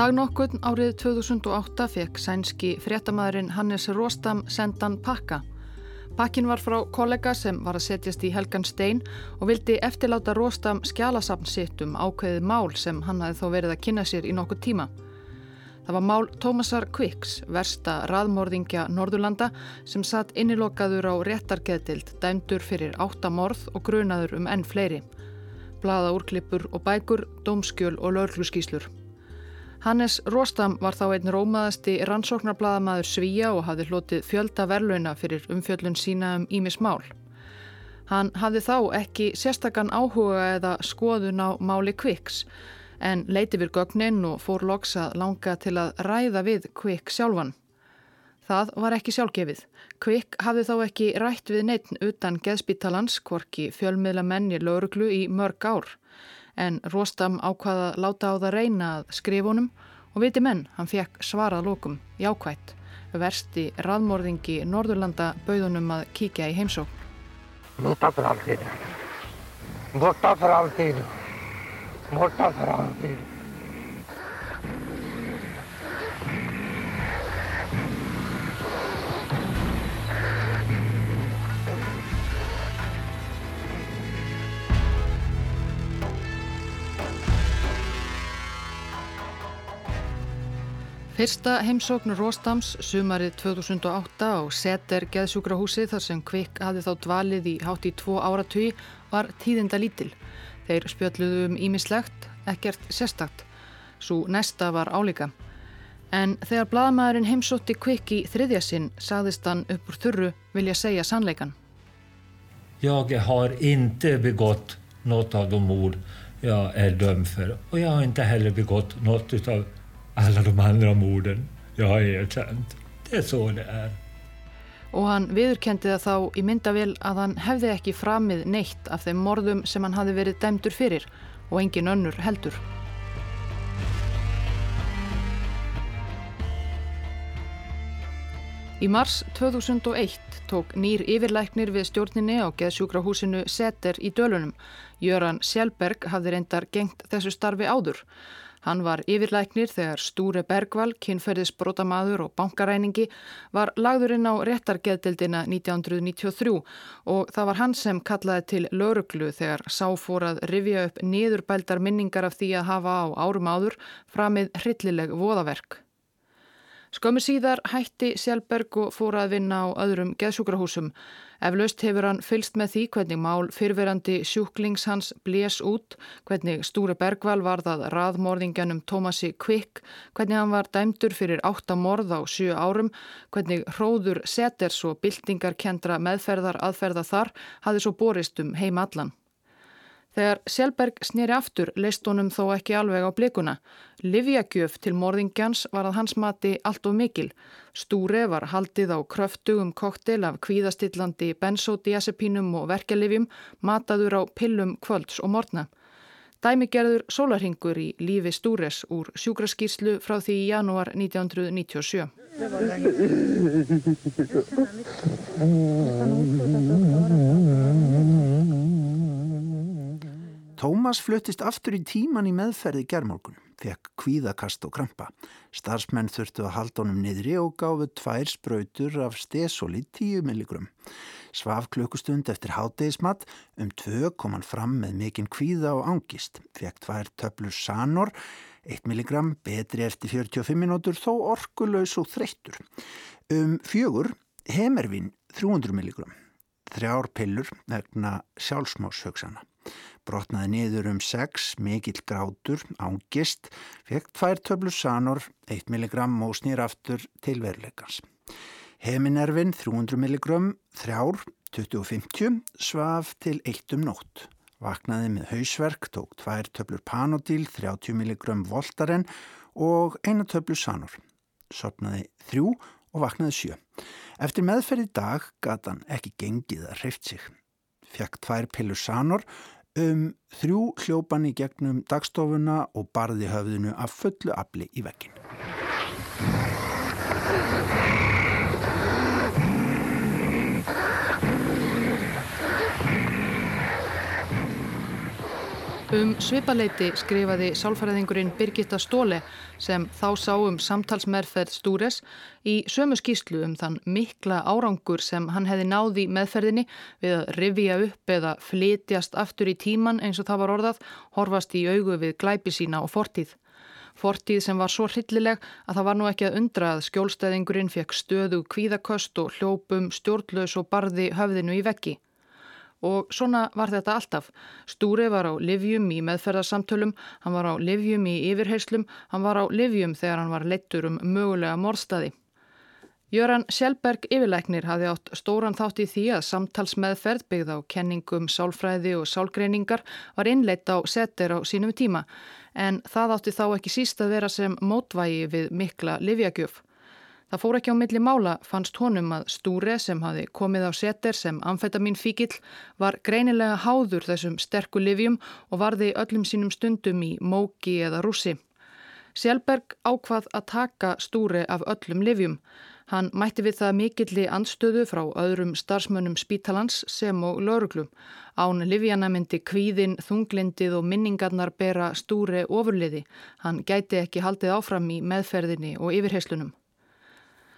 Dagnokkurn árið 2008 fekk sænski fréttamaðurinn Hannes Róstam sendan pakka. Pakkin var frá kollega sem var að setjast í Helgan Stein og vildi eftirláta Róstam skjálasafn sitt um ákveðið mál sem hann hafi þó verið að kynna sér í nokkuð tíma. Það var mál Tómasar Quicks, versta raðmórðingja Norðurlanda sem satt innilokaður á réttargeðdild, dæmdur fyrir áttamorð og grunaður um enn fleiri. Blaða úrklippur og bækur, dómskjöl og lögluskíslur. Hannes Róstam var þá einn rómaðasti rannsóknarbladamaður Svíja og hafði hlotið fjölda verlauna fyrir umfjöllun sína um Ímis mál. Hann hafði þá ekki sérstakann áhuga eða skoðun á máli Kviks en leiti við gögnin og fór loks að langa til að ræða við Kvik sjálfan. Það var ekki sjálfgefið. Kvik hafði þá ekki rætt við neitt utan geðspítalans, hvorki fjölmiðla menni lauruglu í mörg ár en Róstam ákvaða láta á það reyna að skrifunum og viti menn, hann fekk svarað lókum, jákvætt, versti raðmórðingi Norðurlanda bauðunum að kíkja í heimsókn. Borta för alltid. Borta för alltid. Fyrsta heimsókn Róstams sumarið 2008 á Seter geðsjúkrahúsi þar sem Kvik hafði þá dvalið í hátt í tvo áratví var tíðinda lítil. Þeir spjöldluðu um ímislegt, ekkert sérstakt. Svo næsta var álíka. En þegar bladamæðurinn heimsótti Kvik í þriðja sinn sagðist hann upp úr þurru vilja segja sannleikan. Jag har inte begått något av de mord jag är dömd för och jag har inte heller begått något utav alla de andra morden jag har erkänt. Det är så det är. Og hann viðurkendi það þá í myndavél að hann hefði ekki framið neitt af þeim morðum sem hann hafi verið dæmdur fyrir og engin önnur heldur. Í mars 2001 tók nýr yfirlæknir við stjórninni á geðsjúkrahúsinu Seter í dölunum. Jöran Sjálberg hafði reyndar gengt þessu starfi áður. Hann var yfirlæknir þegar Stúre Bergvall, kynferðisbrótamaður og bankaræningi var lagðurinn á réttargeðdildina 1993 og það var hann sem kallaði til lauruglu þegar sá fór að rifja upp niðurbældar minningar af því að hafa á árum áður framið hryllileg voðaverk. Skömmu síðar hætti Sjálberg og fór að vinna á öðrum geðsjúkrahúsum. Eflaust hefur hann fylst með því hvernig mál fyrverandi sjúklings hans blés út, hvernig Stúri Bergvall varðað raðmorðingjanum Tómasi Kvik, hvernig hann var dæmdur fyrir áttamorð á sjö árum, hvernig hróður seters og byltingarkendra meðferðar aðferða þar hafði svo borist um heim allan. Þegar Sjálberg snýri aftur leist honum þó ekki alveg á blikuna. Livjagjöf til morðingjans var að hans mati allt of mikil. Stúri var haldið á kröftugum koktel af kvíðastillandi bensodiazepínum og verkelifjum, mataður á pillum kvölds og morgna. Dæmigerður sólarhingur í lífi Stúres úr sjúkraskýrslu frá því í janúar 1997. Tómas fluttist aftur í tíman í meðferði gerðmorgun, fekk kvíðakast og krampa. Starsmenn þurftu að halda honum niðri og gáfu tvær spröytur af stesoli 10 milligrum. Svaf klukkustund eftir hátegismat, um tvö kom hann fram með mikinn kvíða og ángist. Fekk tvær töflur sanor, 1 milligram, betri eftir 45 minútur, þó orkulös og þreyttur. Um fjögur, hemervin 300 milligram, þrjár pillur vegna sjálfsmáshauksana brotnaði niður um 6, mikill grátur, ángist, fekk tvær töflur sanor, 1 mg og snýr aftur til veruleikans. Heminervin 300 mg, þrjár, 2050, svaf til 1 um nótt. Vaknaði með hausverk, tók tvær töflur panodil, 30 mg voltaren og eina töflu sanor. Sopnaði þrjú og vaknaði sjö. Eftir meðferði dag gata hann ekki gengið að hreift sig. Fekk tvær pillur sanor, um þrjú hljópan í gegnum dagstofuna og barði höfðinu af fullu afli í vekkin. Um svipaleiti skrifaði sálfræðingurinn Birgitta Stóle sem þá sá um samtalsmerferð Stúres í sömu skýslu um þann mikla árangur sem hann hefði náði meðferðinni við að rivja upp eða flytjast aftur í tíman eins og það var orðað, horfast í augu við glæpi sína og fortíð. Fortíð sem var svo hryllileg að það var nú ekki að undra að skjólstæðingurinn fekk stöðu kvíðaköst og hljópum stjórnlaus og barði höfðinu í veggi. Og svona var þetta alltaf. Stúri var á livjum í meðferðarsamtölum, hann var á livjum í yfirheyslum, hann var á livjum þegar hann var leittur um mögulega morstaði. Jöran Sjælberg yfirleiknir hafði átt stóran þátt í því að samtalsmeðferð byggð á kenningum, sálfræði og sálgreiningar var innleitt á setter á sínum tíma en það átti þá ekki síst að vera sem mótvægi við mikla livjagjöf. Það fór ekki á milli mála fannst honum að Stúre sem hafi komið á seter sem amfetamin fíkil var greinilega háður þessum sterku livjum og varði öllum sínum stundum í móki eða rússi. Sjálberg ákvað að taka Stúre af öllum livjum. Hann mætti við það mikilli anstöðu frá öðrum starfsmönnum spítalans sem og lauruglum. Án livjana myndi kvíðin, þunglindið og minningarnar bera Stúre ofurliði. Hann gæti ekki haldið áfram í meðferðinni og yfirheyslunum.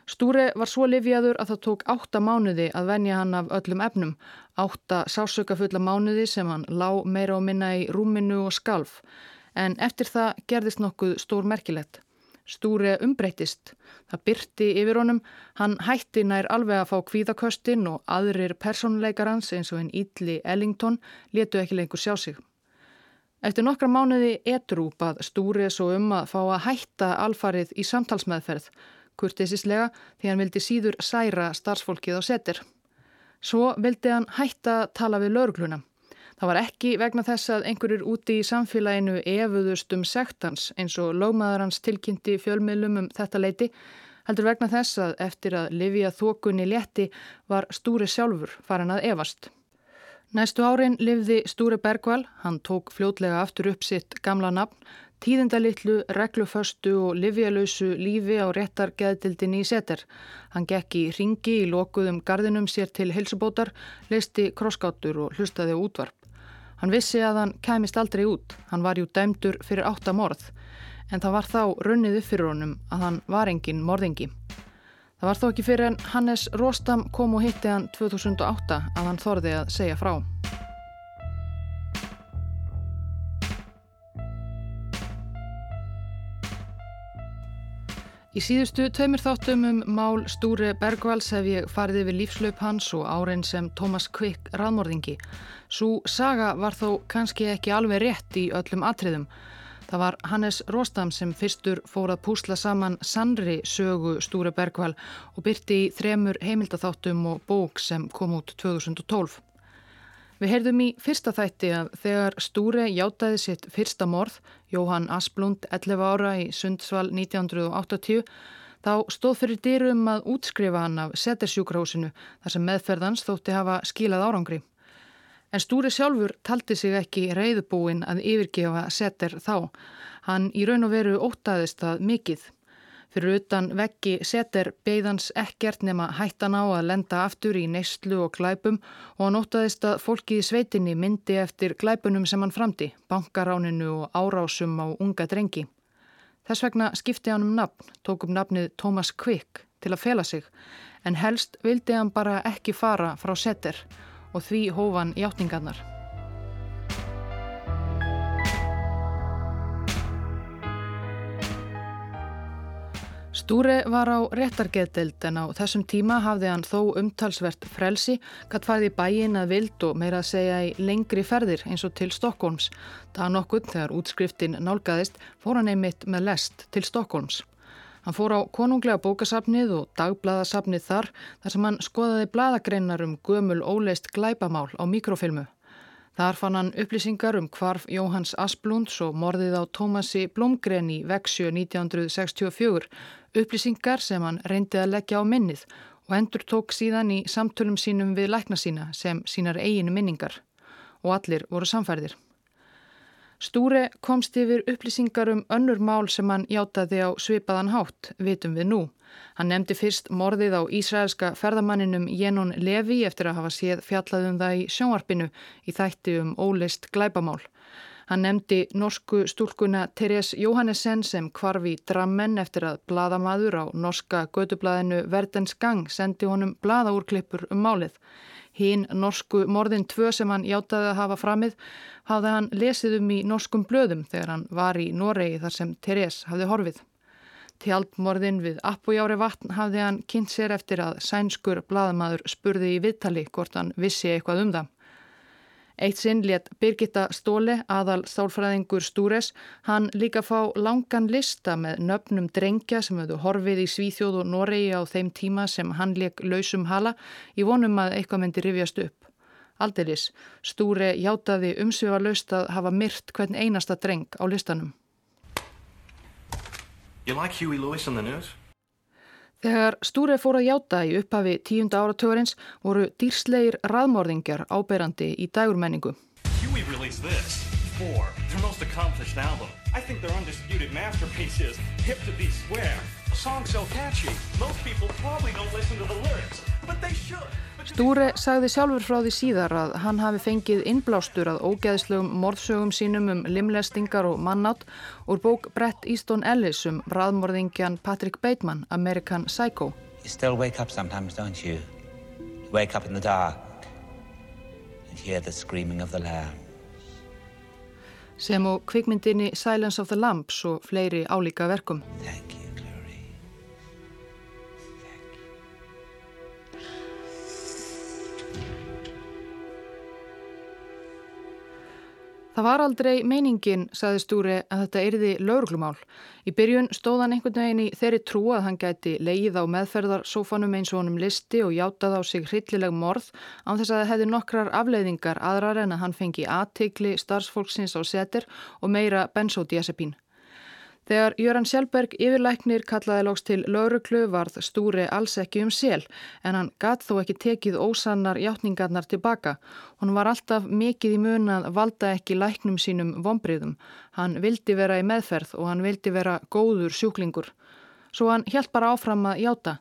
Stúri var svo livjaður að það tók átta mánuði að venja hann af öllum efnum, átta sásökafulla mánuði sem hann lá meira og minna í rúminu og skalf, en eftir það gerðist nokkuð stór merkilegt. Stúri umbreytist, það byrti yfir honum, hann hætti nær alveg að fá kvíðaköstin og aðrir personleikarans eins og einn Ídli Ellington letu ekki lengur sjá sig. Eftir nokkra mánuði etrúpað Stúri svo um að fá að hætta alfarið í samtalsmeðferð, kurtisislega því hann vildi síður særa starfsfólkið á setir. Svo vildi hann hætta tala við laurugluna. Það var ekki vegna þess að einhverjur úti í samfélaginu efuðust um sektans eins og lögmaður hans tilkynnti fjölmiðlum um þetta leiti, heldur vegna þess að eftir að Livia þokunni létti var Stúri sjálfur farin að evast. Næstu árin livði Stúri Bergvall, hann tók fljótlega aftur upp sitt gamla nafn, tíðindalitlu, regluföstu og livjalausu lífi á réttar geðdildin í seter. Hann gekk í ringi í lokuðum gardinum sér til helsubótar, leisti krosskátur og hlustaði útvarp. Hann vissi að hann kæmist aldrei út, hann var jú dæmdur fyrir áttamorð, en það var þá runnið upp fyrir honum að hann var engin morðingi. Það var þó ekki fyrir en Hannes Róstam kom og hitti hann 2008 að hann þorði að segja frá. Í síðustu tveimur þáttum um mál Stúri Bergvalls hef ég farið yfir lífslaup hans og árein sem Thomas Quick raðmorðingi. Svo saga var þó kannski ekki alveg rétt í öllum atriðum. Það var Hannes Róstam sem fyrstur fór að púsla saman sannri sögu Stúri Bergvall og byrti í þremur heimildatháttum og bók sem kom út 2012. Við heyrðum í fyrsta þætti að þegar Stúre hjátaði sitt fyrsta morð, Jóhann Asplund 11 ára í Sundsvall 1980, þá stóð fyrir dyrum að útskrifa hann af setersjúkrahúsinu þar sem meðferðans þótti hafa skílað árangri. En Stúri sjálfur taldi sig ekki reyðbúin að yfirgefa seter þá. Hann í raun og veru ótaðist það mikið. Fyrir utan veggi seter beigðans ekkert nema hættan á að lenda aftur í neyslu og glæpum og hann óttaðist að fólki í sveitinni myndi eftir glæpunum sem hann framdi, bankaráninu og árásum á unga drengi. Þess vegna skipti hann um nafn, tók um nafnið Thomas Quick til að fela sig, en helst vildi hann bara ekki fara frá seter og því hófan hjáttningarnar. Stúri var á réttargeðdelt en á þessum tíma hafði hann þó umtalsvert frelsi, gatt fæði bæin að vild og meira að segja í lengri ferðir eins og til Stokkólms. Það nokkuð þegar útskriftin nálgæðist fór hann einmitt með lest til Stokkólms. Hann fór á konunglega bókasafnið og dagbladasafnið þar þar sem hann skoðaði bladagreinar um gömul óleist glæpamál á mikrofilmu. Þar fann hann upplýsingar um hvarf Jóhanns Asplunds og morðið á Tómasi Blomgren í Veksjö 1964, upplýsingar sem hann reyndi að leggja á minnið og endur tók síðan í samtölum sínum við lækna sína sem sínar eiginu minningar og allir voru samfærðir. Stúre komst yfir upplýsingar um önnur mál sem hann hjátaði á svipaðan hátt, vitum við nú. Hann nefndi fyrst morðið á Ísraelska ferðamanninum Jenon Levi eftir að hafa séð fjallaðum það í sjónvarpinu í þætti um óleist glæpamál. Hann nefndi norsku stúlkuna Therese Johannessen sem kvarfi drammen eftir að bladamadur á norska gödublaðinu Verdens gang sendi honum bladaúrklippur um málið. Hinn norsku morðin tvö sem hann játaði að hafa framið hafði hann lesið um í norskum blöðum þegar hann var í Noregi þar sem Therese hafði horfið. Tjaldmorðin við Appójári vatn hafði hann kynnt sér eftir að sænskur bladamadur spurði í viðtali hvort hann vissi eitthvað um það. Eitt sinn létt Birgitta Stóli, aðal stálfræðingur Stúres, hann líka fá langan lista með nöfnum drengja sem hefðu horfið í Svíþjóð og Noregi á þeim tíma sem hann leik lausum hala í vonum að eitthvað myndi rifjast upp. Aldeilis, Stúre hjátaði umsvifa laust að hafa myrt hvern einasta dreng á listanum. You like Huey Lewis on the news? Þegar Stúre fór að játa í upphafi tíunda áratugurins voru dýrsleir raðmörðingjar áberandi í dægurmenningu. Huey released this. Four. Their most accomplished album. I think their undisputed masterpiece is Hip to be Square. A song so catchy, most people probably don't listen to the lyrics, but they should. Stúre sagði sjálfur frá því síðar að hann hafi fengið innblástur að ógeðslegum morðsögum sínum um limlestingar og mannátt úr bók Brett Easton Ellis um raðmorðingjan Patrick Bateman, American Psycho. You still wake up sometimes, don't you? You wake up in the dark and hear the screaming of the lamb. Sem og kvikmyndinni Silence of the Lambs og fleiri álíka verkum. Thank you. Það var aldrei meiningin, saði Stúri, að þetta erði lauruglumál. Í byrjun stóð hann einhvern veginn í þeirri trú að hann gæti leið á meðferðarsófanum eins og honum listi og játað á sig hryllileg morð án þess að það hefði nokkrar afleiðingar aðrar en að hann fengi aðteikli starfsfólksins á setir og meira bensódiazepín. Þegar Jöran Sjálberg yfirlæknir kallaði lóks til lauruklu varð stúri alls ekki um sél en hann gatt þó ekki tekið ósannar hjáttningarnar tilbaka. Hún var alltaf mikið í mun að valda ekki læknum sínum vonbriðum. Hann vildi vera í meðferð og hann vildi vera góður sjúklingur. Svo hann hjælt bara áfram að hjáta.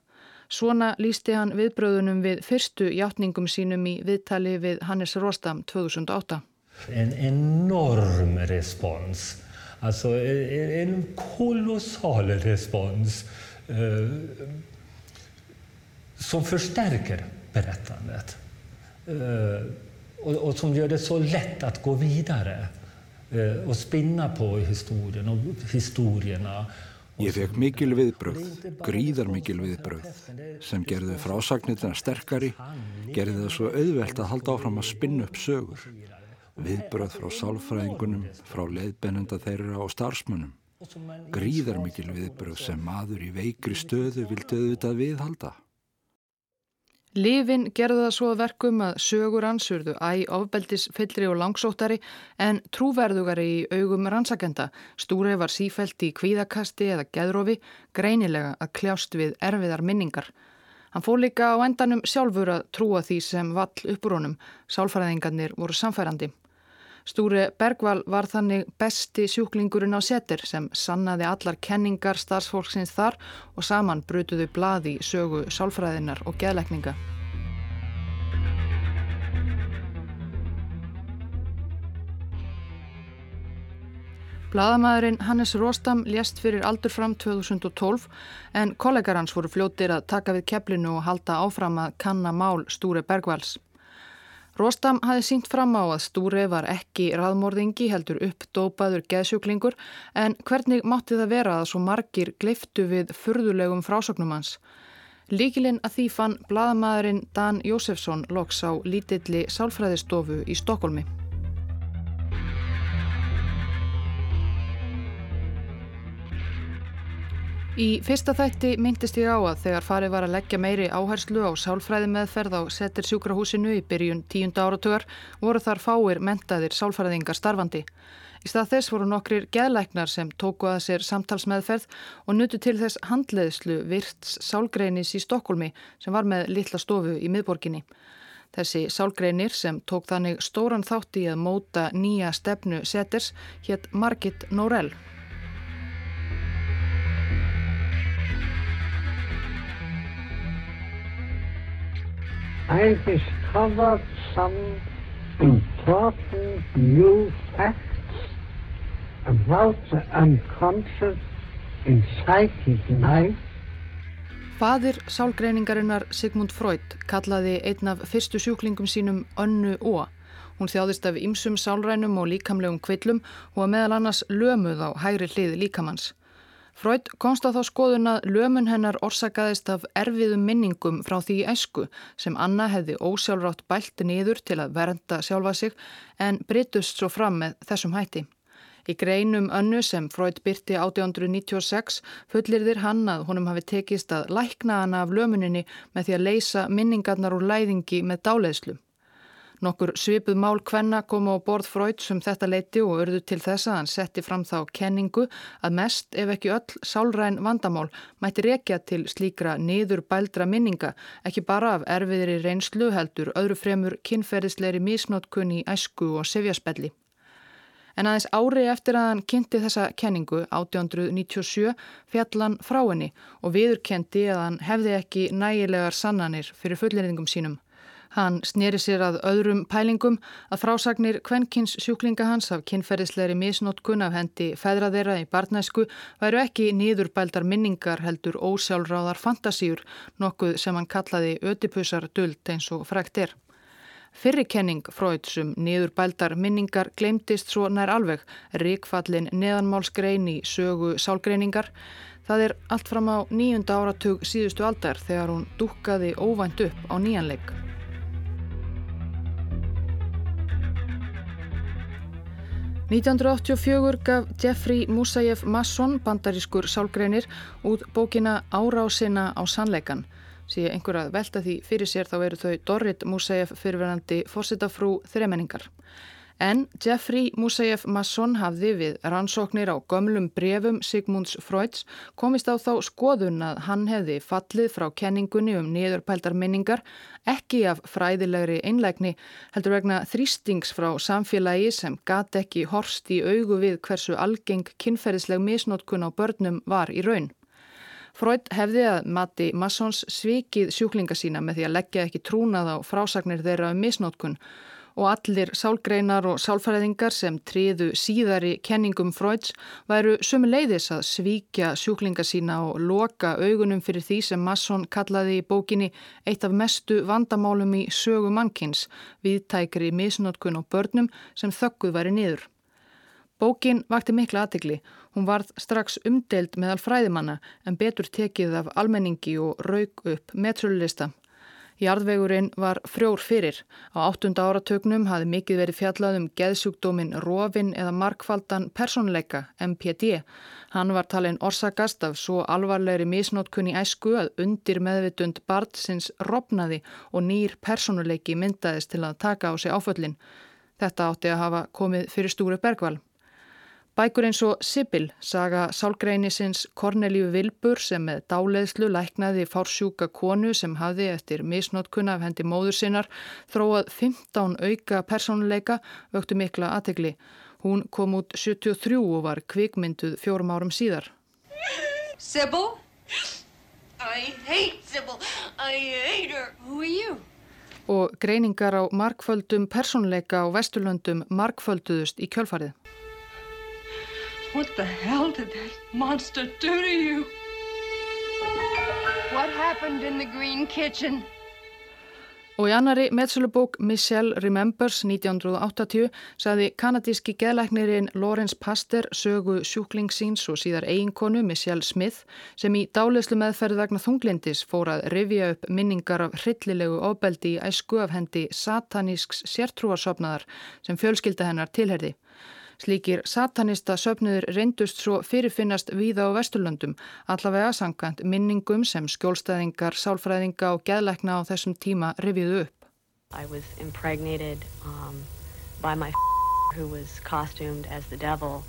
Svona lísti hann viðbröðunum við fyrstu hjáttningum sínum í viðtali við Hannes Róstam 2008. En enorm respons. Alltså en kolossal respons eh, som förstärker berättandet. Eh, och, och, som gör det så lätt att gå vidare eh, og spinna på historien og historiena. Ég fekk mikil viðbröð, gríðar mikil viðbröð, sem gerði frásagnirna sterkari, gerði það svo auðvelt að halda áfram að spinna upp sögur viðbröð frá sálfræðingunum, frá leiðbennenda þeirra og starfsmunum. Gríðar mikil viðbröð sem maður í veikri stöðu vildi auðvitað viðhalda. Livin gerði það svo verkum að sögur ansurðu æg ofbeldis fyllri og langsóttari en trúverðugari í augum rannsakenda. Stúri var sífælt í kvíðakasti eða geðrófi, greinilega að kljást við erfiðar minningar. Hann fór líka á endanum sjálfur að trúa því sem vall uppur honum. Sálfræðingarnir voru samfærandi. Stúri Bergval var þannig besti sjúklingurinn á setir sem sannaði allar kenningar starfsfólksins þar og saman brutuðu bladi sögu sálfræðinar og geðleikninga. Bladamæðurinn Hannes Róstam lést fyrir aldur fram 2012 en kollegar hans voru fljóttir að taka við keflinu og halda áfram að kanna mál Stúri Bergvals. Róstam hafi sínt fram á að Stúri var ekki raðmórðingi heldur uppdópaður geðsjúklingur en hvernig mátti það vera að svo margir gleiftu við furðulegum frásögnum hans? Líkilinn að því fann bladamæðurinn Dan Jósefsson loks á lítilli sálfræðistofu í Stokkólmi. Í fyrsta þætti myndist ég á að þegar farið var að leggja meiri áherslu á sálfræði meðferð á setir sjúkrahúsinu í byrjun tíunda áratugar voru þar fáir mentaðir sálfræðingar starfandi. Í stað þess voru nokkrir geðlæknar sem tóku að sér samtalsmeðferð og nutu til þess handleðslu virts sálgreinis í Stokkólmi sem var með litla stofu í miðborginni. Þessi sálgreinir sem tók þannig stóran þátti að móta nýja stefnu seters hétt Margit Norell. I discovered some important new facts about the unconscious inside his mind. Fadir sálgreiningarinnar Sigmund Freud kallaði einn af fyrstu sjúklingum sínum Önnu Ó. Hún þjáðist af ymsum sálrænum og líkamlegum kvillum og meðal annars lömuð á hægri hlið líkamanns. Freud konst á þá skoðun að lömun hennar orsakaðist af erfiðum minningum frá því æsku sem Anna hefði ósjálfrátt bælt niður til að vernda sjálfa sig en brytust svo fram með þessum hætti. Í greinum önnu sem Freud byrti 1896 fullir þér hann að honum hafi tekist að lækna hana af lömuninni með því að leysa minningarnar úr læðingi með dáleðslu. Nokkur svipuð mál kvenna koma á borð Freud sem þetta leiti og örðu til þess að hann setti fram þá kenningu að mest ef ekki öll sálræn vandamál mætti rekja til slíkra niður bældra minninga, ekki bara af erfiðri reynslu heldur öðru fremur kynferðisleiri misnótkun í æsku og sefjaspelli. En aðeins ári eftir að hann kynnti þessa kenningu 1897 fjallan frá henni og viðurkendi að hann hefði ekki nægilegar sannanir fyrir fulleriningum sínum. Hann sneri sér að öðrum pælingum að frásagnir kvenkins sjúklinga hans af kynferðisleiri misnótkun af hendi feðra þeirra í barnæsku væru ekki nýðurbældar minningar heldur ósjálfráðar fantasíur, nokkuð sem hann kallaði ödipusar duld eins og frækt er. Fyrrikenning Freudsum niður bældar minningar glemtist svo nær alveg, ríkfallin neðanmálsgrein í sögu sálgreiningar. Það er allt fram á nýjunda áratug síðustu aldar þegar hún dúkkaði óvænt upp á nýjanleik. –1984 gaf Jeffrey Musayev Masson, bandarískur sálgreinir, út bókina Árásina á sannleikan sé einhver að velta því fyrir sér þá eru þau Dorrit Musaev fyrirverandi fórsetafrú þremenningar. En Jeffrey Musaev Masson hafði við rannsóknir á gömlum brefum Sigmunds Freuds komist á þá skoðun að hann hefði fallið frá kenningunni um niðurpældar minningar ekki af fræðilegri einlægni heldur vegna þrýstings frá samfélagi sem gat ekki horst í augu við hversu algeng kynferðisleg misnótkun á börnum var í raun. Freud hefði að mati Massons svikið sjúklinga sína með því að leggja ekki trúnað á frásagnir þeirra um misnótkun og allir sálgreinar og sálfræðingar sem triðu síðari kenningum Freuds væru sömu leiðis að svíkja sjúklinga sína og loka augunum fyrir því sem Masson kallaði í bókinni eitt af mestu vandamálum í sögu mannkins, viðtækri misnótkun og börnum sem þökkuð væri niður. Bókin vakti mikla aðtegli Hún varð strax umdeild meðal fræðimanna en betur tekið af almenningi og raug upp metrulista. Jarðvegurinn var frjór fyrir. Á áttunda áratögnum hafi mikið verið fjallað um geðsjúkdómin Rófin eða Markfaldan Personleika, MPD. Hann var talin orsakast af svo alvarlegri misnótkunni æsku að undir meðvitund Bartsins ropnaði og nýr personuleiki myndaðist til að taka á sig áföllin. Þetta átti að hafa komið fyrir stúru bergval. Bækur eins og Sibyl saga sálgreinisins Kornelíu Vilbur sem með dáleðslu læknaði fársjúka konu sem hafði eftir misnótkunna af hendi móður sinnar þróað 15 auka personleika vöktu mikla aðtegli. Hún kom út 73 og var kvikmynduð fjórum árum síðar. Sibyl? I hate Sibyl. I hate her. Who are you? Og greiningar á markföldum personleika á Vesturlöndum markfölduðust í kjölfarið. What the hell did that monster do to you? What happened in the green kitchen? Og í annari meðsölubók Michelle Remembers 1980 saði kanadíski geðlæknirinn Lawrence Pasteur sögu sjúklingsíns og síðar eiginkonu Michelle Smith sem í dálislu meðferð vegna þunglindis fór að rivja upp minningar af hryllilegu ofbeldi í æsku af hendi satanísks sértrúarsopnaðar sem fjölskylda hennar tilherði. Slíkir satanista söpniður reyndust svo fyrirfinnast víða á Vesturlöndum, allavega sangkvæmt minningum sem skjólstæðingar, sálfræðinga og geðleikna á þessum tíma rifiðu upp. I was impregnated um, by my who was costumed as the devil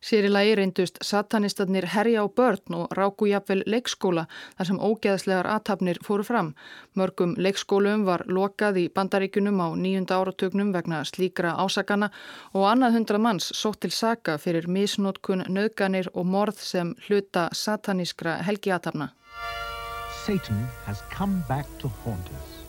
Sér í lagi reyndust satanistarnir herja á börn og ráku jafnvel leikskóla þar sem ógeðslegar aðtapnir fóru fram. Mörgum leikskólum var lokað í bandaríkunum á nýjunda áratögnum vegna slíkra ásakana og annað hundrað manns sótt til saka fyrir misnótkun, nöðganir og morð sem hluta satanískra helgiatafna. Satan has come back to haunt us.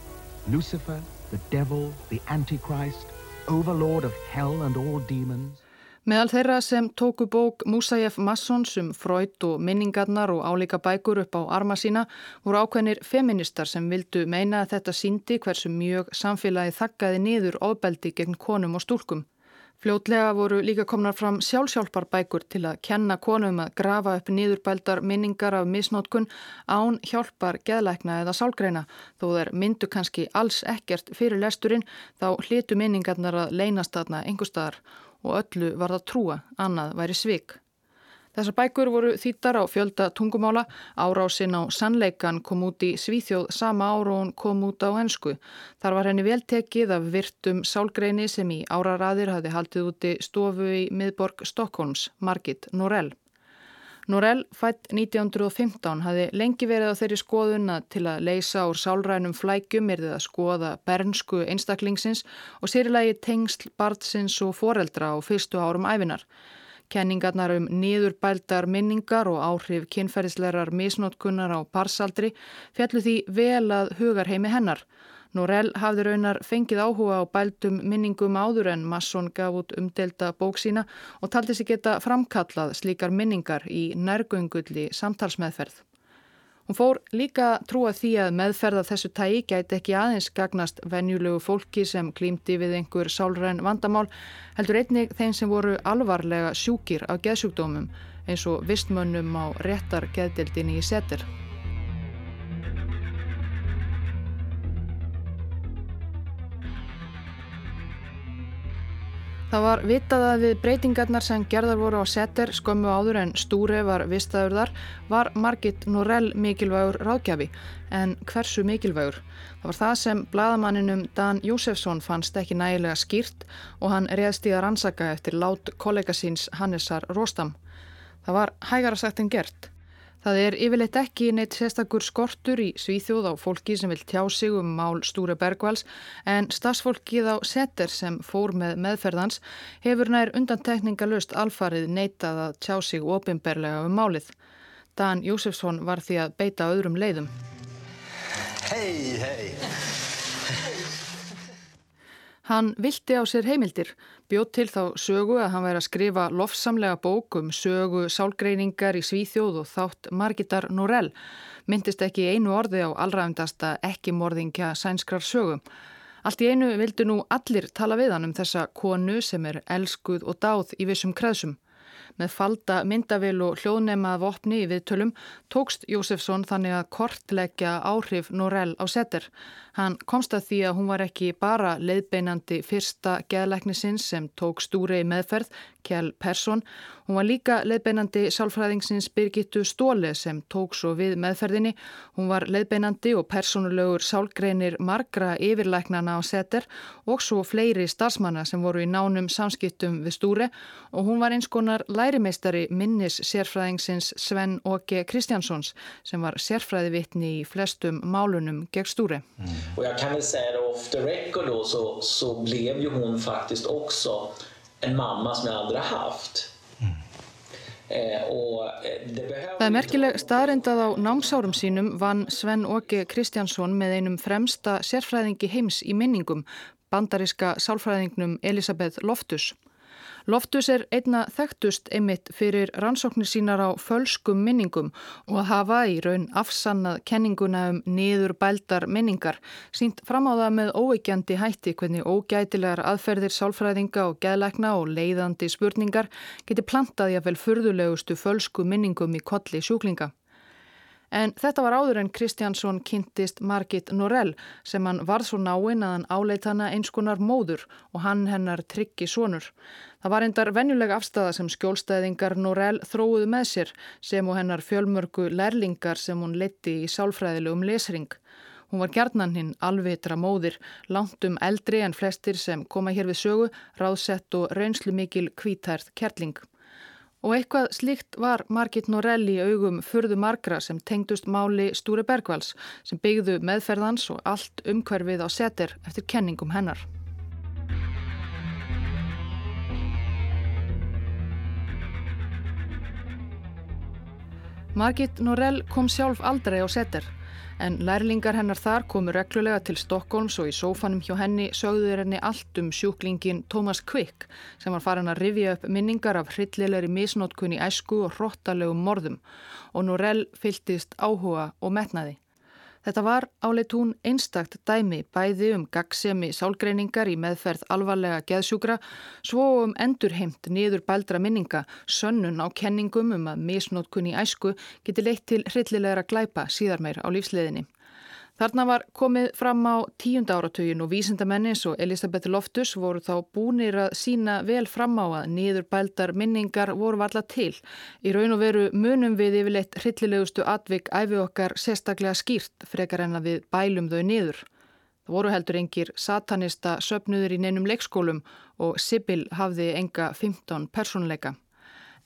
Lucifer, the devil, the antichrist, overlord of hell and all demons Meðal þeirra sem tóku bók Musajef Massons um Freud og minningarnar og álíka bækur upp á arma sína voru ákveðnir feministar sem vildu meina að þetta síndi hversu mjög samfélagi þakkaði niður ofbeldi gegn konum og stúlkum. Fljótlega voru líka komnar fram sjálfsjálfarbækur til að kenna konum að grafa upp niðurbældar minningar af misnótkun án hjálpar geðlækna eða sálgreina þó þær myndu kannski alls ekkert fyrir lesturinn þá hlitu minningarnar að leynast þarna engustadar og öllu var það trúa, annað væri svik. Þessar bækur voru þýttar á fjölda tungumála, árásin á sannleikan kom út í Svíþjóð sama ára og hún kom út á ennsku. Þar var henni veltekið af virtum sálgreini sem í áraraðir hafi haldið úti stofu í miðborg Stokkólms, Margit Norell. Norell, fætt 1915, hafi lengi verið á þeirri skoðuna til að leysa úr sálrænum flækjum er þið að skoða bernsku einstaklingsins og sérilægi tengsl, barnsins og foreldra á fyrstu árum æfinar. Kenningarnar um niðurbældar minningar og áhrif kynferðislegar misnótkunnar á parsaldri fjallu því vel að hugarheimi hennar. Norell hafði raunar fengið áhuga á bældum minningum áður en Masson gaf út umdelta bók sína og taldi sig geta framkallað slíkar minningar í nærgöngulli samtalsmeðferð. Hún fór líka trúa því að meðferða þessu tægi gæti ekki aðeins gagnast venjulegu fólki sem klímdi við einhver sálræn vandamál, heldur einnig þeim sem voru alvarlega sjúkir af geðsjúkdómum eins og vistmönnum á réttar geðdildinni í setir. Það var vitað að við breytingarnar sem gerðar voru á setter skömmu áður en stúri var vistaður þar var Margit Norell mikilvægur ráðgjafi en hversu mikilvægur? Það var það sem bladamanninum Dan Jósefsson fannst ekki nægilega skýrt og hann reðst í að rannsaka eftir lát kollega síns Hannesar Róstam. Það var hægara sagt en gert. Það er yfirleitt ekki neitt sérstakur skortur í svíþjóð á fólki sem vil tjá sig um mál Stúre Bergvals en stafsfólkið á setter sem fór með meðferðans hefur nær undantekningalust alfarið neitað að tjá sig ofinberlega um málið. Dan Jósefsson var því að beita öðrum leiðum. Hei, hei! Hann vilti á sér heimildir, bjóð til þá sögu að hann væri að skrifa lofsamlega bók um sögu sálgreiningar í Svíþjóð og þátt Margitar Norell, myndist ekki einu orði á allræfndasta ekki morðingja sænskrar sögu. Allt í einu vildu nú allir tala við hann um þessa konu sem er elskuð og dáð í vissum kreðsum. Með falda myndavil og hljóðnemaða vopni í viðtölum tókst Jósefsson þannig að kortleggja áhrif Norell á setter. Hann komst að því að hún var ekki bara leiðbeinandi fyrsta geðleiknisins sem tók stúri í meðferð, Kjell Persson. Hún var líka leiðbeinandi sálfræðingsins Birgittu Stóle sem tók svo við meðferðinni. Hún var leiðbeinandi og personulegur sálgreinir margra yfirleiknana á setter og svo fleiri starfsmanna sem voru í nánum samskiptum við stúri og hún var eins konar lærimeistari minnis sérfræðingsins Sven Åke Kristjánssons sem var sérfræðivitni í flestum málunum gegn stúri. Mm. Och jag kan väl säga det off the record då så, så blev ju hon faktiskt också en mamma som jag aldrig haft. Mm. Eh, Það er merkileg staðrindað á námsárum sínum vann Sven Åke Kristjánsson með einum fremsta sérfræðingi heims í minningum, bandariska sálfræðingnum Elisabeth Loftus. Loftus er einna þekktust einmitt fyrir rannsóknir sínar á fölskum minningum og hafa í raun afsannað kenninguna um niður bældar minningar, sínt fram á það með óeikjandi hætti hvernig ógætilegar aðferðir sálfræðinga og geðlækna og leiðandi spurningar geti plantaði að vel furðulegustu fölsku minningum í kolli sjúklinga. En þetta var áður en Kristjánsson kynntist Margit Norell sem hann varð svo náinn að hann áleit hana eins konar móður og hann hennar tryggi sonur. Það var endar venjulega afstæða sem skjólstæðingar Norell þróuðu með sér sem og hennar fjölmörgu lærlingar sem hún leti í sálfræðilegum lesring. Hún var gjarnan hinn alvitra móðir, langt um eldri en flestir sem koma hér við sögu, ráðsett og reynslu mikil kvítærð kerling. Og eitthvað slíkt var Margit Norell í augum fyrðu margra sem tengdust máli Stúri Bergvals sem byggðu meðferðans og allt umhverfið á setir eftir kenningum hennar. Margit Norell kom sjálf aldrei á setir. En lærlingar hennar þar komu reglulega til Stokkólms og í sófanum hjá henni sögður henni allt um sjúklingin Thomas Quick sem var farin að rifja upp minningar af hryllilegri misnótkunni æsku og hróttalegum morðum og Norell fyltist áhuga og metnaði. Þetta var áleit hún einstakt dæmi bæði um gagsemi sálgreiningar í meðferð alvarlega geðsjúkra svo um endurheimt niður bældra minninga, sönnun á kenningum um að misnótkunni æsku geti leitt til hryllilegra glæpa síðar meir á lífsleðinni. Þarna var komið fram á tíunda áratugin og vísindamennis og Elisabeth Loftus voru þá búinir að sína vel fram á að niður bældar minningar voru valla til. Í raun og veru munum við yfirleitt hryllilegustu atvik æfi okkar sérstaklega skýrt frekar en að við bælum þau niður. Það voru heldur engir satanista söpnuður í neinum leikskólum og Sibyl hafði enga 15 personleika.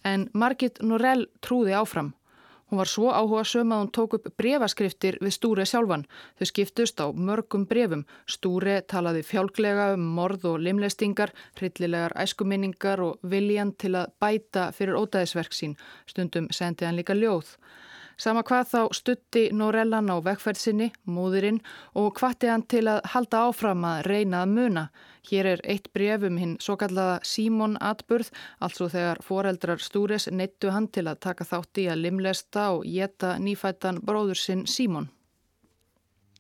En Margit Norell trúði áfram. Hún var svo áhuga söm að hún tók upp brefaskriftir við Stúre sjálfan. Þau skiptust á mörgum brefum. Stúre talaði fjálglega um morð og limlestingar, hryllilegar æskuminningar og viljan til að bæta fyrir ódæðisverk sín. Stundum sendi hann líka ljóð. Sama hvað þá stutti Norellan á vekkferðsinni, móðurinn, og hvati hann til að halda áfram að reyna að muna. Hér er eitt bref um hinn svo kallaða Símon Atburð, altså þegar foreldrar Stúres neittu hann til að taka þátt í að limlesta og geta nýfættan bróður sinn Símon.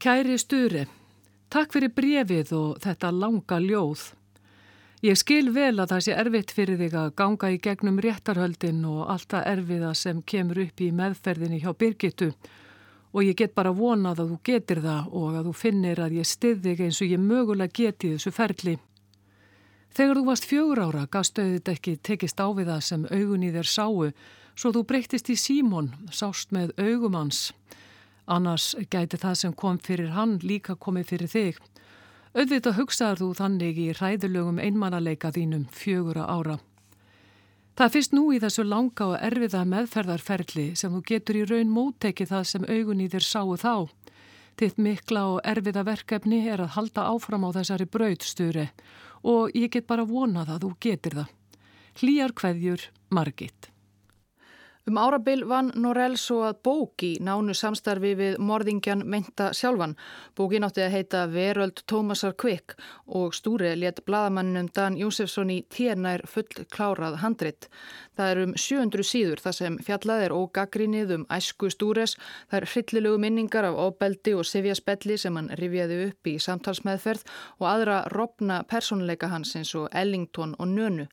Kæri Stúri, takk fyrir brefið og þetta langa ljóð. Ég skil vel að það sé erfitt fyrir þig að ganga í gegnum réttarhöldin og allt það erfiða sem kemur upp í meðferðinni hjá Birgitu og ég get bara vonað að þú getur það og að þú finnir að ég stið þig eins og ég mögulega geti þessu ferli. Þegar þú varst fjögur ára gafstu auðvitað ekki tekist á við það sem augun í þér sáu svo þú breyttist í símón, sást með augumans. Annars gæti það sem kom fyrir hann líka komið fyrir þig. Öðvitað hugsaður þú þannig í ræðulögum einmannaleika þínum fjögura ára. Það er fyrst nú í þessu langa og erfiða meðferðarferli sem þú getur í raun móttekið það sem augun í þér sáu þá. Þitt mikla og erfiða verkefni er að halda áfram á þessari braudsturi og ég get bara vonað að þú getur það. Hlýjar hverjur, Margit. Um árabil vann Norell svo að bók í nánu samstarfi við morðingjan meinta sjálfan. Bókin átti að heita Veröld Tómasar Kvik og Stúri let bladamanninum Dan Jósefsson í térnær full klárað handrit. Það er um 700 síður þar sem fjallað er ógaggrinnið um æsku Stúres. Það er hryllilegu minningar af óbeldi og sifjaspelli sem hann rifjaði upp í samtalsmeðferð og aðra robna personleika hans eins og Ellington og Nönu.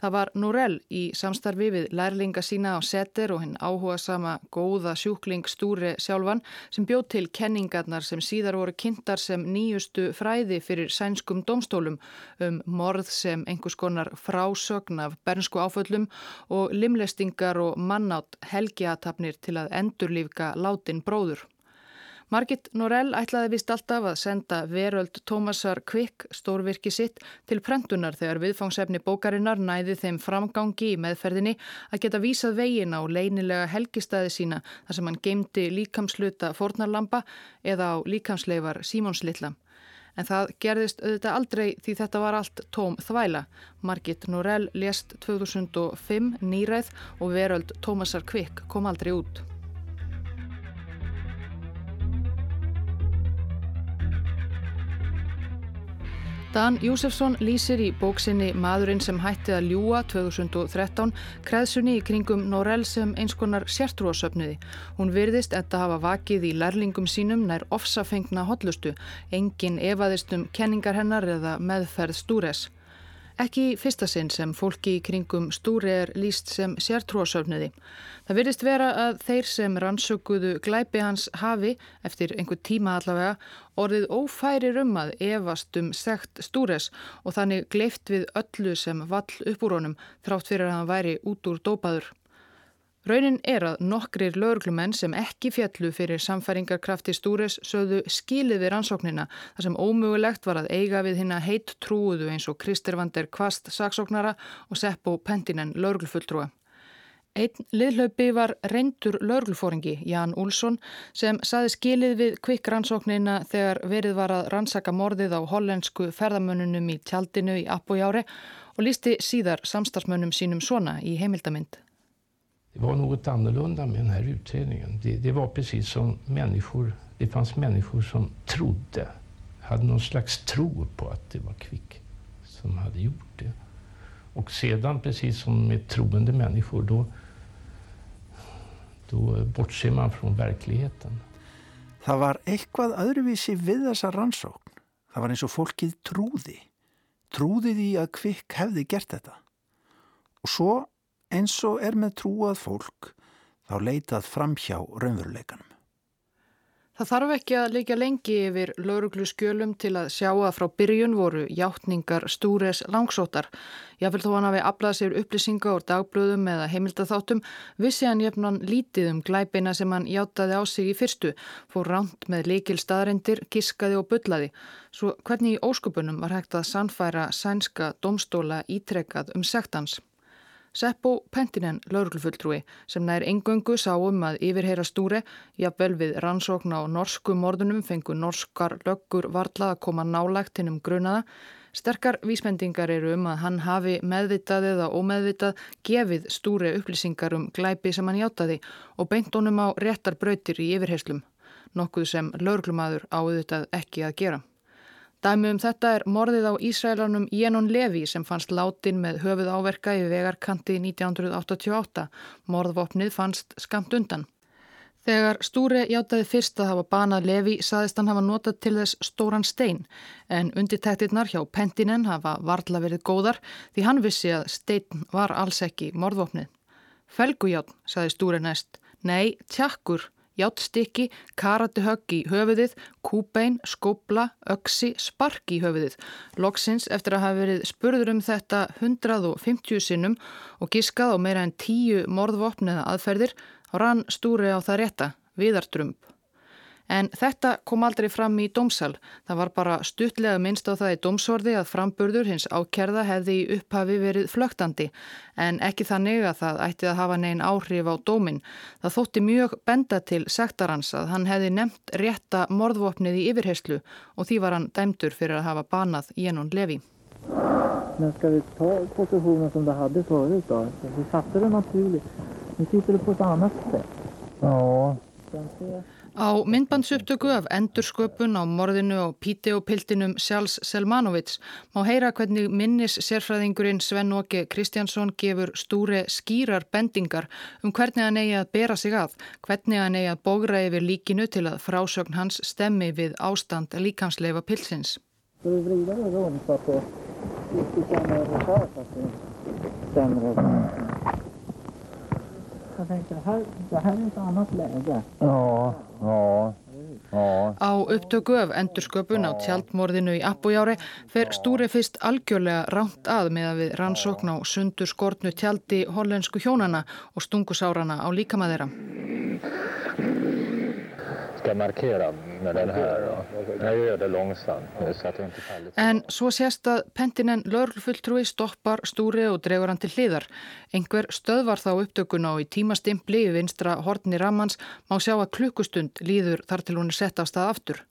Það var Norell í samstarfi við lærlinga sína á setter og hinn áhuga sama góða sjúkling stúri sjálfan sem bjóð til kenningarnar sem síðar voru kynntar sem nýjustu fræði fyrir sænskum domstólum um morð sem einhvers konar frásögn af bernsku áföllum og limlestingar og mannátt helgiatapnir til að endurlífka látin bróður. Margit Norell ætlaði vist alltaf að senda veröld Tómasar Kvikk stórvirki sitt til prentunar þegar viðfangsefni bókarinnar næði þeim framgangi í meðferðinni að geta vísað vegin á leinilega helgistæði sína þar sem hann geymdi líkamsluta fornarlampa eða á líkamsleifar Símónslilla. En það gerðist auðvitað aldrei því þetta var allt tóm þvæla. Margit Norell lést 2005 nýræð og veröld Tómasar Kvikk kom aldrei út. Dan Júsefsson lýsir í bóksinni Maðurinn sem hætti að ljúa 2013 kreðsunni í kringum Norell sem eins konar sértrúasöfniði. Hún virðist enda hafa vakið í lærlingum sínum nær ofsafengna hotlustu, engin evaðist um kenningar hennar eða meðferð stúres. Ekki fyrsta sinn sem fólki í kringum stúri er líst sem sértrúasöfniði. Það virðist vera að þeir sem rannsökuðu glæpi hans hafi, eftir einhver tíma allavega, orðið ófærir um að evast um sekt stúres og þannig gleift við öllu sem vall upp úr honum þrátt fyrir að hann væri út úr dópaður. Raunin er að nokkrir lögurklumenn sem ekki fjallu fyrir samfæringarkrafti stúres sögðu skilið við rannsóknina þar sem ómögulegt var að eiga við hinn að heitt trúuðu eins og Kristirvander Kvast saksóknara og Seppo Pentinen lögurklfulltrúa. Einn liðlaupi var reyndur lögurklfóringi Jan Úlsson sem saði skilið við kvikk rannsóknina þegar verið var að rannsaka morðið á hollensku ferðamönnunum í tjaldinu í Appójári og lísti síðar samstagsmönnum sínum svona í heimildamind. Det var något annorlunda med den här utredningen. Det, det var precis som människor, det fanns människor som trodde, hade någon slags tro på att det var Kvick som hade gjort det. Och sedan, precis som med troende människor, då, då bortser man från verkligheten. Það var eitthvað öðruvísi við þessa rannsókn. Það var eins og fólkið trúði. Trúði því að Kvikk hefði gert þetta. Og svo eins og er með trúað fólk þá leitað fram hjá raunveruleikanum. Það þarf ekki að leikja lengi yfir lauruglu skjölum til að sjá að frá byrjun voru hjáttningar stúres langsótar. Jáfnveld þó hann hafi aflað sér upplýsinga úr dagblöðum eða heimildatháttum vissi hann jefnan lítið um glæpina sem hann hjáttaði á sig í fyrstu, fór ránt með leikil staðarindir, kiskaði og byllaði. Svo hvernig í óskupunum var hægt að sannfæra sænska domstóla ítrekkað um sektans. Seppo Pentinen, lauruglufulltrúi, sem nær engöngu sá um að yfirheyra stúri, jafnvel við rannsókna á norsku mordunum fengu norskar löggur varla að koma nálægt hinn um grunaða. Sterkar vísmendingar eru um að hann hafi meðvitað eða ómeðvitað gefið stúri upplýsingar um glæpi sem hann hjátaði og beint honum á réttar brautir í yfirheyslum, nokkuð sem lauruglumadur áðutað ekki að gera. Dæmi um þetta er morðið á Ísraelanum Jenon Levi sem fannst látin með höfuð áverka í vegarkanti 1988. Morðvopnið fannst skamt undan. Þegar Stúri hjátaði fyrst að hafa banað Levi saðist hann hafa notað til þess stóran stein en undirtæktirnar hjá Pentinen hafa varla verið góðar því hann vissi að stein var alls ekki morðvopnið. Felgujátn, saði Stúri næst. Nei, tjakkur játstykki, karatihögg í höfuðið, kúbein, skópla, öksi, spark í höfuðið. Loksins eftir að hafa verið spurður um þetta 150 sinnum og giskað á meira en 10 morðvopn eða aðferðir, rann stúri á það rétta, viðartrump. En þetta kom aldrei fram í dómsal. Það var bara stuttlega minnst á það í dómsorði að framburður hins ákerða hefði í upphafi verið flögtandi. En ekki þannig að það ætti að hafa negin áhrif á dómin. Það þótti mjög benda til sektarans að hann hefði nefnt rétta morðvopnið í yfirherslu og því var hann dæmdur fyrir að hafa banað Jenon Levi. Men ska vi ta positionen som det hade förut då? Vi satte det naturligt. Nu sitter det på ett annat sätt. Ja. Á myndbandsupptöku af endursköpun á morðinu og píteopiltinum Sjálfs Selmanovits má heyra hvernig minnis sérfræðingurinn Sven Åke Kristjánsson gefur stúri skýrar bendingar um hvernig hann eigi að bera sig að, hvernig hann eigi að bógra yfir líkinu til að frásögn hans stemmi við ástand líkamsleifa pilsins. Vrida det runt så att det inte känner det så att det stämmer? Jag tänkte, här, det här är ett annat läge. Ja, ja. Já. Á upptöku af endursköpun á tjaldmorðinu í Appójári fer stúri fyrst algjörlega ránt að með að við rannsókn á sundur skortnu tjaldi hollensku hjónana og stungusárana á líkamaðeira. Ska markera med den här? Jag gör det långsamt nu så att jag inte faller. En svo sést að pentinen lörgfulltrúi stoppar stúri og dregur hann til hliðar. Einhver stöðvar þá upptökuna og í tímastimpli í vinstra hortni rammans má sjá að klukkustund líður þar til hún er sett af stað aftur.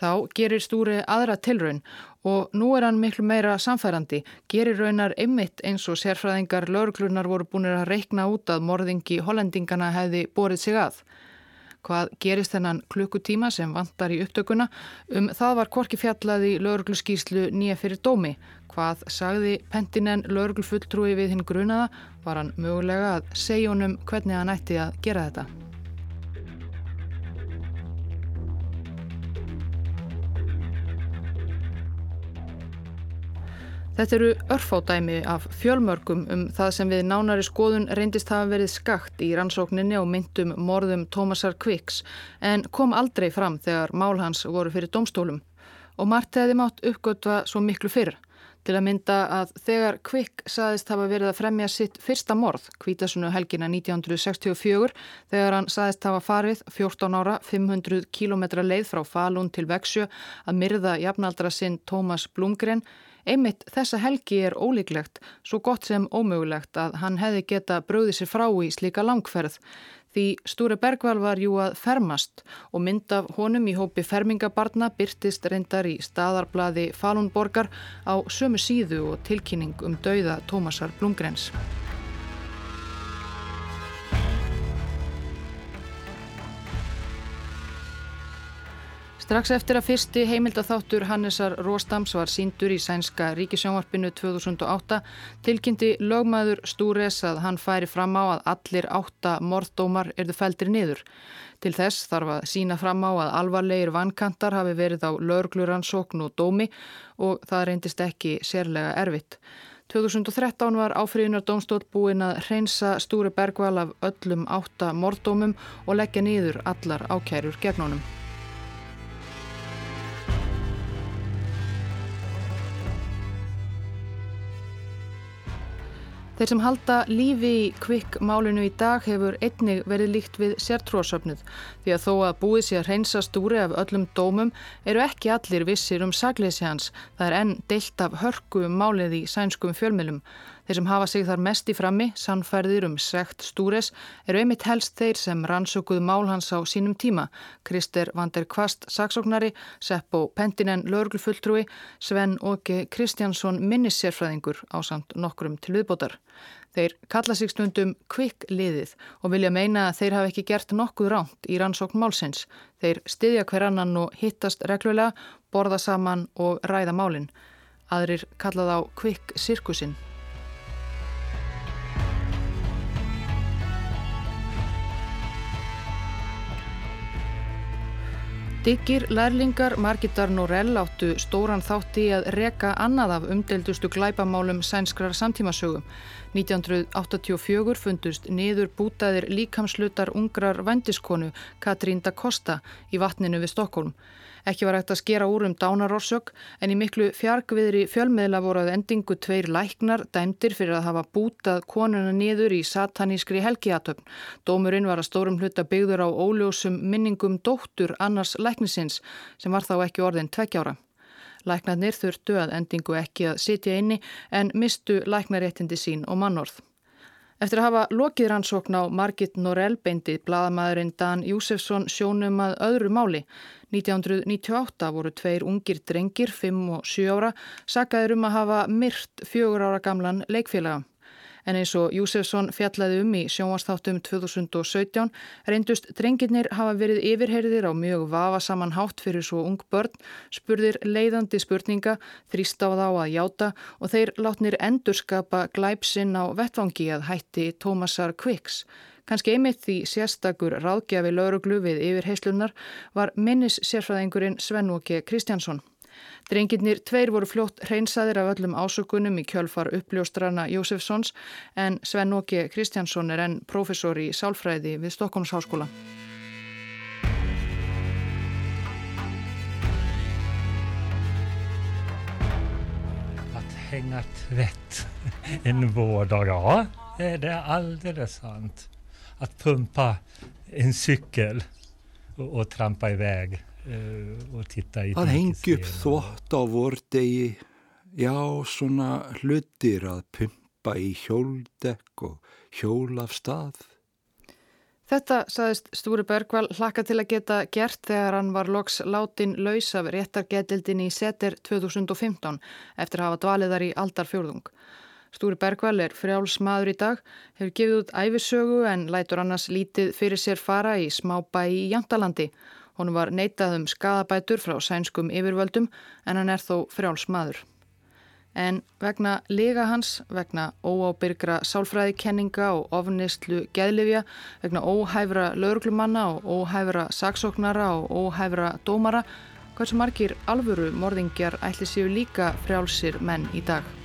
Þá gerir stúri aðra tilraun og nú er hann miklu meira samfærandi, gerir raunar einmitt eins og sérfræðingar lörglunar voru búin að reikna út að morðingi hollendingana hefði borið sig að. Hvað gerist þennan klukkutíma sem vantar í upptökuna? Um það var korki fjallaði laurugluskíslu nýja fyrir dómi. Hvað sagði Pentinen lauruglufulltrúi við hinn grunaða? Var hann mögulega að segja honum hvernig hann ætti að gera þetta? Þetta eru örfádæmi af fjölmörgum um það sem við nánari skoðun reyndist hafa verið skakt í rannsókninni og myndum morðum Tómasar Kviks en kom aldrei fram þegar mál hans voru fyrir domstólum. Og margt hefði mátt uppgötva svo miklu fyrr til að mynda að þegar Kvik saðist hafa verið að fremja sitt fyrsta morð, kvítasunu helgina 1964, þegar hann saðist hafa farið 14 ára 500 km leið frá Falun til Veksjö að myrða jafnaldra sinn Tómas Blumgren, Einmitt þessa helgi er ólíklegt, svo gott sem ómögulegt að hann hefði geta bröðið sér frá í slíka langferð. Því Stúri Bergvall var jú að fermast og mynd af honum í hópi fermingabarna byrtist reyndar í staðarblaði Falunborgar á sömu síðu og tilkynning um dauða Tómasar Blumgrens. Strax eftir að fyrsti heimildatháttur Hannesar Róstams var síndur í sænska ríkisjónvarpinu 2008 tilkynnti lögmaður Stúres að hann færi fram á að allir átta morðdómar erðu fældir niður. Til þess þarf að sína fram á að alvarlegir vankantar hafi verið á lögluransókn og dómi og það reyndist ekki sérlega erfitt. 2013 var áfriðunar domstól búin að reynsa Stúri Bergval af öllum átta morðdómum og leggja niður allar ákærur gegn honum. Þeir sem halda lífi í kvikkmálinu í dag hefur einnig verið líkt við sértrósöfnuð því að þó að búið sér reynsa stúri af öllum dómum eru ekki allir vissir um sagleysi hans. Það er enn deilt af hörku um málið í sænskum fjölmilum. Þeir sem hafa sig þar mest í frammi, sannfærðir um sekt stúres, eru einmitt helst þeir sem rannsökuð mál hans á sínum tíma. Krister Vander Kvast, saksóknari, Seppo Pentinen, lögurfulltrúi, Sven Åke Kristjansson, minnissérfræðingur á samt nokkrum til viðbótar. Þeir kalla sig stundum kvikkliðið og vilja meina að þeir hafa ekki gert nokkuð ránt í rannsókn málsins. Þeir styðja hver annan og hittast reglulega, borða saman og ræða málinn. Aðrir kalla þá kvikksirkusinn. Diggir lærlingar Margitar Norell áttu stóran þátti að reka annað af umdeldustu glæpamálum sænskrar samtímasögum. 1984 fundust niður bútaðir líkamslutar ungrar vendiskonu Katrín da Costa í vatninu við Stokkólm. Ekki var hægt að skera úr um dánarorsök en í miklu fjarkviðri fjölmiðla voru að endingu tveir læknar dæmdir fyrir að hafa bútað konuna niður í satanískri helgiatöfn. Dómurinn var að stórum hluta byggður á óljósum minningum dóttur annars læknisins sem var þá ekki orðin tveggjára. Læknarnir þurftu að endingu ekki að sitja inni en mistu læknaréttindi sín og mannorð. Eftir að hafa lokið rannsókn á Margit Norell beindi bladamæðurinn Dan Júsefsson sjónum að öðru máli. 1998 voru tveir ungir drengir, 5 og 7 ára, sakaður um að hafa myrt fjögur ára gamlan leikfélaga. En eins og Júsefsson fjallaði um í sjónvastáttum 2017 reyndust drengirnir hafa verið yfirherðir á mjög vafasaman hátt fyrir svo ung börn, spurðir leiðandi spurninga, þrýst á þá að játa og þeir látnir endurskapa glæpsinn á vettvangi að hætti Tómasar Kviks. Kanski einmitt því sérstakur ráðgjafi lauruglu við yfir heislunar var minnis sérfræðingurinn Svennóke Kristjánsson. Drenginir tveir voru fljótt hreinsaðir af öllum ásökunum í kjölfar uppljóstrana Jósefssons en Svennóke Kristjánsson er enn professor í sálfræði við Stokkons háskóla. Att hänga tvätt en vårdag, ja, det är alldeles sant. att pumpa en cykel och, och trampa iväg. Og titta í að hengja upp þvott á vordegi já, svona hlutir að pumpa í hjóldekk og hjól af stað Þetta, saðist Stúri Bergvall, hlakka til að geta gert þegar hann var loks látin laus af réttargetildin í seter 2015 eftir að hafa dvaliðar í aldarfjörðung. Stúri Bergvall er frjálsmaður í dag, hefur gefið út æfisögu en lætur annars lítið fyrir sér fara í smábæ í Jantalandi. Hún var neitað um skadabætur frá sænskum yfirvöldum en hann er þó frjálsmaður. En vegna lega hans, vegna óábyrgra sálfræðikenninga og ofnistlu geðlifja, vegna óhæfra lauruglumanna og óhæfra saksóknara og óhæfra dómara, hversu margir alvöru morðingjar ætli séu líka frjálsir menn í dag?